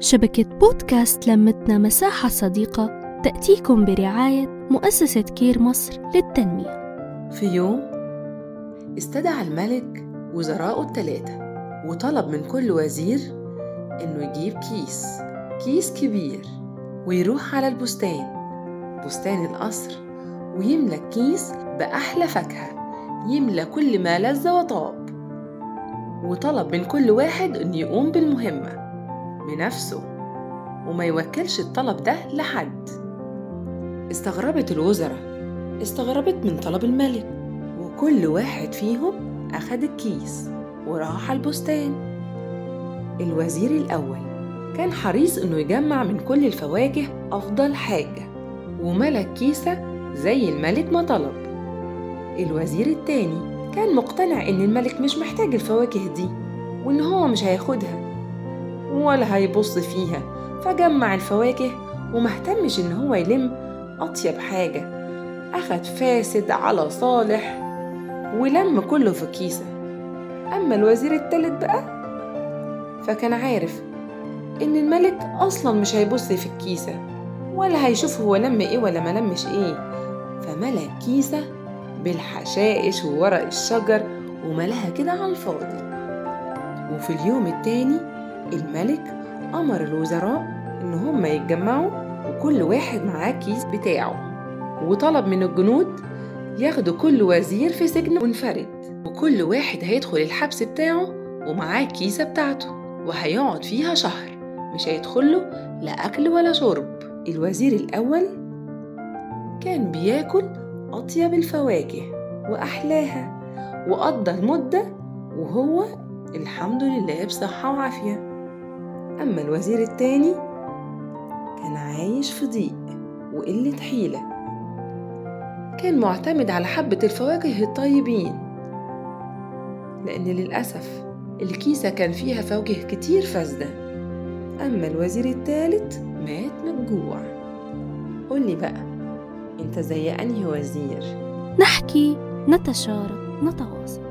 شبكة بودكاست لمتنا مساحة صديقة تأتيكم برعاية مؤسسة كير مصر للتنمية. في يوم استدعى الملك وزراءه الثلاثة وطلب من كل وزير إنه يجيب كيس كيس كبير ويروح على البستان بستان القصر ويملى الكيس بأحلى فاكهة يملى كل ما لذ وطاب. وطلب من كل واحد إنه يقوم بالمهمة. بنفسه وما يوكلش الطلب ده لحد. استغربت الوزراء استغربت من طلب الملك. وكل واحد فيهم أخد الكيس وراح البستان. الوزير الأول كان حريص إنه يجمع من كل الفواكه أفضل حاجة وملى الكيسة زي الملك ما طلب. الوزير التاني كان مقتنع إن الملك مش محتاج الفواكه دي وإن هو مش هياخدها. ولا هيبص فيها فجمع الفواكه ومهتمش إن هو يلم أطيب حاجة. أخد فاسد على صالح ولم كله في كيسة. أما الوزير التالت بقى فكان عارف إن الملك أصلا مش هيبص في الكيسة ولا هيشوف هو لم إيه ولا ما لمش إيه. فملى الكيسة بالحشائش وورق الشجر وملاها كده على الفاضي. وفي اليوم التاني الملك أمر الوزراء إن هم يتجمعوا وكل واحد معاه كيس بتاعه. وطلب من الجنود ياخدوا كل وزير في سجن منفرد. وكل واحد هيدخل الحبس بتاعه ومعاه الكيسة بتاعته وهيقعد فيها شهر. مش هيدخله لا أكل ولا شرب. الوزير الأول كان بياكل أطيب الفواكه وأحلاها وقضى المدة وهو الحمد لله بصحة وعافية. أما الوزير التاني كان عايش في ضيق وقلة حيلة. كان معتمد على حبة الفواكه الطيبين لأن للأسف الكيسة كان فيها فواكه كتير فاسدة. أما الوزير التالت مات من الجوع. قولي بقى أنت زي أنهي وزير؟ نحكي نتشارك نتواصل.